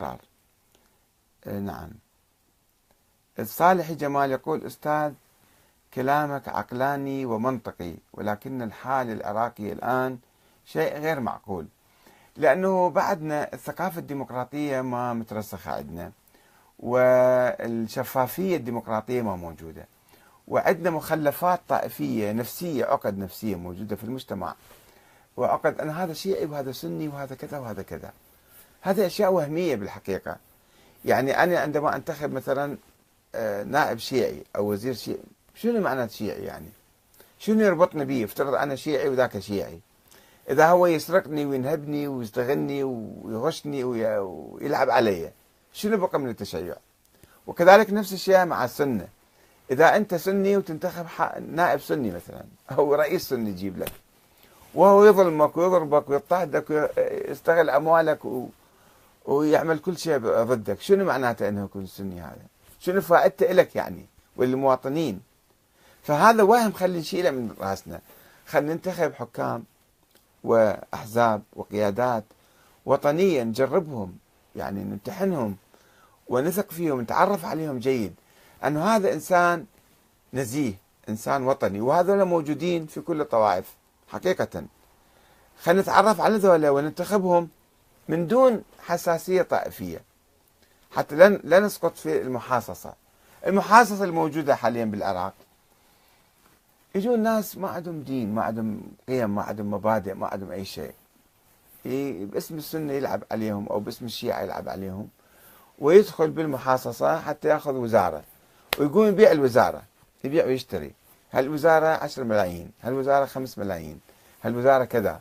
الاستقرار نعم. الصالحي جمال يقول أستاذ كلامك عقلاني ومنطقي ولكن الحال العراقي الآن شيء غير معقول لأنه بعدنا الثقافة الديمقراطية ما مترسخة عندنا والشفافية الديمقراطية ما موجودة وعندنا مخلفات طائفية نفسية عقد نفسية موجودة في المجتمع وعقد أن هذا شيعي وهذا سني وهذا كذا وهذا كذا. هذه أشياء وهمية بالحقيقة. يعني أنا عندما أنتخب مثلا آه، نائب شيعي أو وزير شيعي شنو معنى شيعي يعني؟ شنو يربطني به افترض أنا شيعي وذاك شيعي. إذا هو يسرقني وينهبني ويستغلني ويغشني ويلعب علي شنو بقى من التشيع؟ وكذلك نفس الشيء مع السنة. إذا أنت سني وتنتخب نائب سني مثلا أو رئيس سني يجيب لك وهو يظلمك ويضربك ويضطهدك ويستغل أموالك و... ويعمل كل شيء ضدك. شنو معناته أنه يكون سني هذا؟ شنو فائدته لك يعني؟ وللمواطنين فهذا وهم خلي نشيله من رأسنا. خلينا ننتخب حكام وأحزاب وقيادات وطنية نجربهم يعني نمتحنهم ونثق فيهم نتعرف عليهم جيد. أنه هذا إنسان نزيه إنسان وطني وهذول موجودين في كل الطوائف حقيقة. خلينا نتعرف على ذولا وننتخبهم من دون حساسية طائفية. حتى لا نسقط في المحاصصة. المحاصصة الموجودة حاليا بالعراق. يجون ناس ما عندهم دين ما عندهم قيم ما عندهم مبادئ ما عندهم أي شيء. باسم السنة يلعب عليهم أو باسم الشيعة يلعب عليهم. ويدخل بالمحاصصة حتى يأخذ وزارة. ويقوم يبيع الوزارة. يبيع ويشتري. هالوزارة 10 ملايين؟ هالوزارة 5 ملايين؟ هالوزارة كذا؟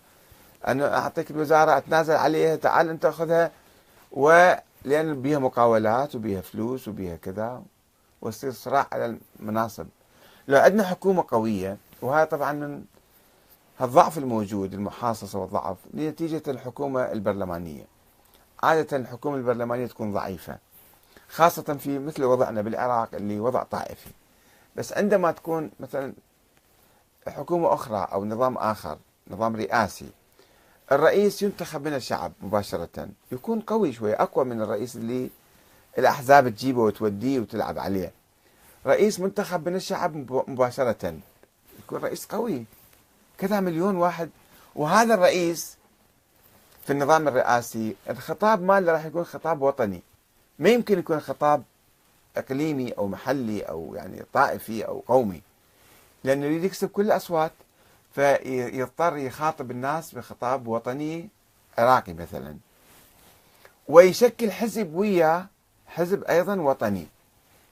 أنا أعطيك الوزارة أتنازل عليها تعال أنت أخذها ولأن بيها مقاولات وبيها فلوس وبيها كذا ويصير صراع على المناصب. لو عندنا حكومة قوية وهذا طبعا من الضعف الموجود المحاصصة والضعف نتيجة الحكومة البرلمانية. عادة الحكومة البرلمانية تكون ضعيفة خاصة في مثل وضعنا بالعراق اللي وضع طائفي. بس عندما تكون مثلا حكومة أخرى أو نظام آخر نظام رئاسي الرئيس ينتخب من الشعب مباشرة. يكون قوي شوي أقوى من الرئيس اللي الأحزاب تجيبه وتوديه وتلعب عليه. رئيس منتخب من الشعب مباشرة. يكون رئيس قوي. كذا مليون واحد. وهذا الرئيس في النظام الرئاسي الخطاب ماله راح يكون خطاب وطني. ما يمكن يكون خطاب إقليمي أو محلي أو يعني طائفي أو قومي. لأنه يريد يكسب كل الأصوات. فيضطر يخاطب الناس بخطاب وطني عراقي مثلا. ويشكل حزب وياه حزب أيضا وطني.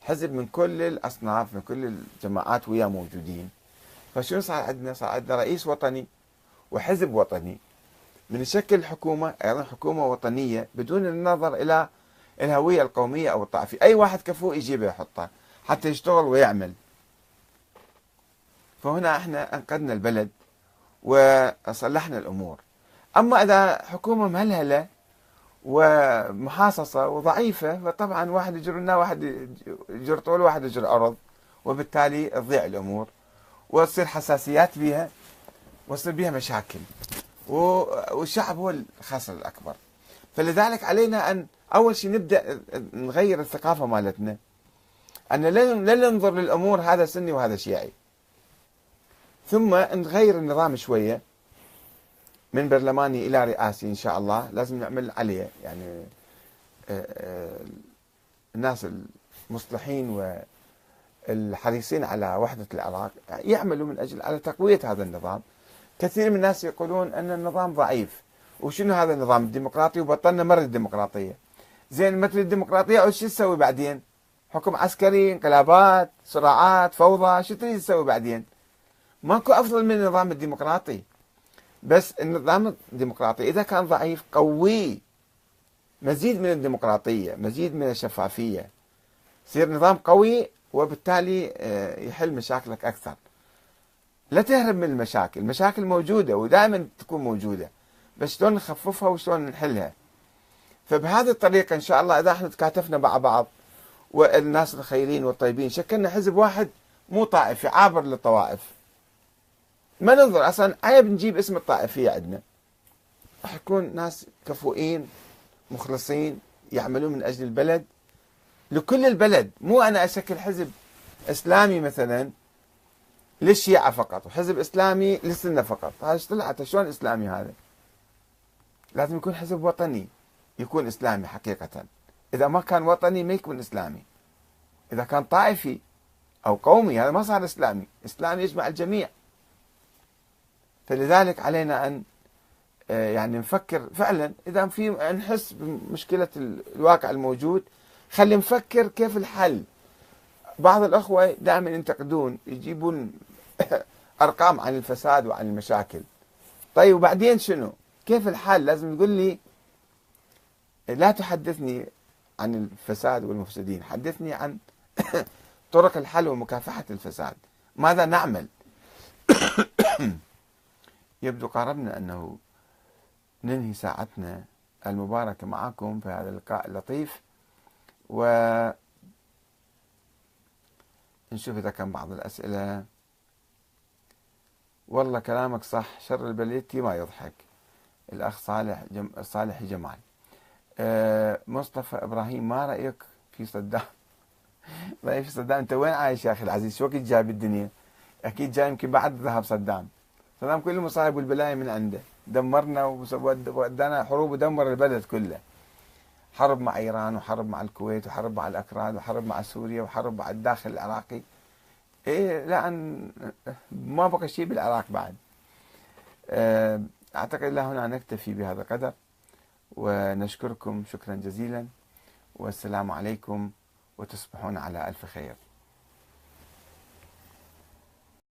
حزب من كل الأصناف من كل الجماعات وياه موجودين. فشنو صار عندنا؟ صار عندنا رئيس وطني وحزب وطني. من يشكل حكومة أيضا حكومة وطنية بدون النظر إلى الهوية القومية أو الطائفية، أي واحد كفوء يجيبه يحطه حتى يشتغل ويعمل. فهنا إحنا انقذنا البلد وصلحنا الأمور. أما إذا حكومة مهلهله ومحاصصة وضعيفة فطبعا واحد يجر لنا واحد يجر طول واحد يجر أرض وبالتالي تضيع الأمور وتصير حساسيات بها وتصير بها مشاكل. والشعب هو الخاسر الأكبر. فلذلك علينا أن أول شيء نبدأ نغير الثقافة مالتنا أن لا ننظر للأمور هذا سني وهذا شيعي. ثم نغير النظام شوية من برلماني إلى رئاسي إن شاء الله لازم نعمل عليه. يعني آه، آه، الناس المصلحين والحريصين على وحدة العراق يعملوا من أجل على تقوية هذا النظام. كثير من الناس يقولون أن النظام ضعيف. وشنو هذا النظام؟ الديمقراطي وبطلنا مرة الديمقراطية. زين مثل الديمقراطية شو تسوي بعدين؟ حكم عسكري انقلابات صراعات فوضى شو تريد تسوي بعدين؟ ماكو أفضل من النظام الديمقراطي. بس النظام الديمقراطي إذا كان ضعيف قوي. مزيد من الديمقراطية مزيد من الشفافية. يصير نظام قوي وبالتالي آه، يحل مشاكلك أكثر. لا تهرب من المشاكل المشاكل موجودة ودائما تكون موجودة. بس شلون نخففها وشلون نحلها؟ فبهذه الطريقة إن شاء الله إذا إحنا تكاتفنا مع بعض والناس الخيرين والطيبين شكلنا حزب واحد مو طائفي عابر للطوائف. ما ننظر أصلا. عيب نجيب اسم الطائفية عندنا. راح يكون ناس كفؤين مخلصين يعملون من أجل البلد. لكل البلد. مو أنا أشكل حزب إسلامي مثلا للشيعة فقط وحزب إسلامي للسنة فقط. هذا طلعت شلون إسلامي هذا؟ لازم يكون حزب وطني يكون إسلامي حقيقة. إذا ما كان وطني ما يكون إسلامي. إذا كان طائفي أو قومي هذا ما صار إسلامي. إسلامي يجمع الجميع. فلذلك علينا أن آه، يعني نفكر فعلا. إذا في نحس بمشكلة الواقع الموجود خلي نفكر كيف الحل. بعض الأخوة دائما ينتقدون يجيبون أرقام عن الفساد وعن المشاكل. طيب وبعدين شنو؟ كيف الحل؟ لازم تقول لي لا تحدثني عن الفساد والمفسدين حدثني عن طرق الحل ومكافحة الفساد. ماذا نعمل؟ يبدو قاربنا أنه ننهي ساعتنا المباركة معكم في هذا اللقاء اللطيف و نشوف إذا كان بعض الأسئلة. والله كلامك صح شر البليتي ما يضحك. الأخ صالح جم... صالح جمال. أه مصطفى إبراهيم ما رأيك في صدام؟ رأيك في صدام؟ أنت وين عايش يا أخي العزيز؟ شو وقت جاي بالدنيا؟ أكيد جاي يمكن بعد ذهب صدام. صدام كل المصايب والبلايا من عنده. دمرنا ودانا حروب ودمر البلد كله. حرب مع إيران وحرب مع الكويت وحرب مع الأكراد وحرب مع سوريا وحرب مع الداخل العراقي. إيه لأن ما بقى شيء بالعراق بعد. آه، أعتقد لا هنا نكتفي بهذا القدر. ونشكركم شكرا جزيلا. والسلام عليكم وتصبحون على ألف خير.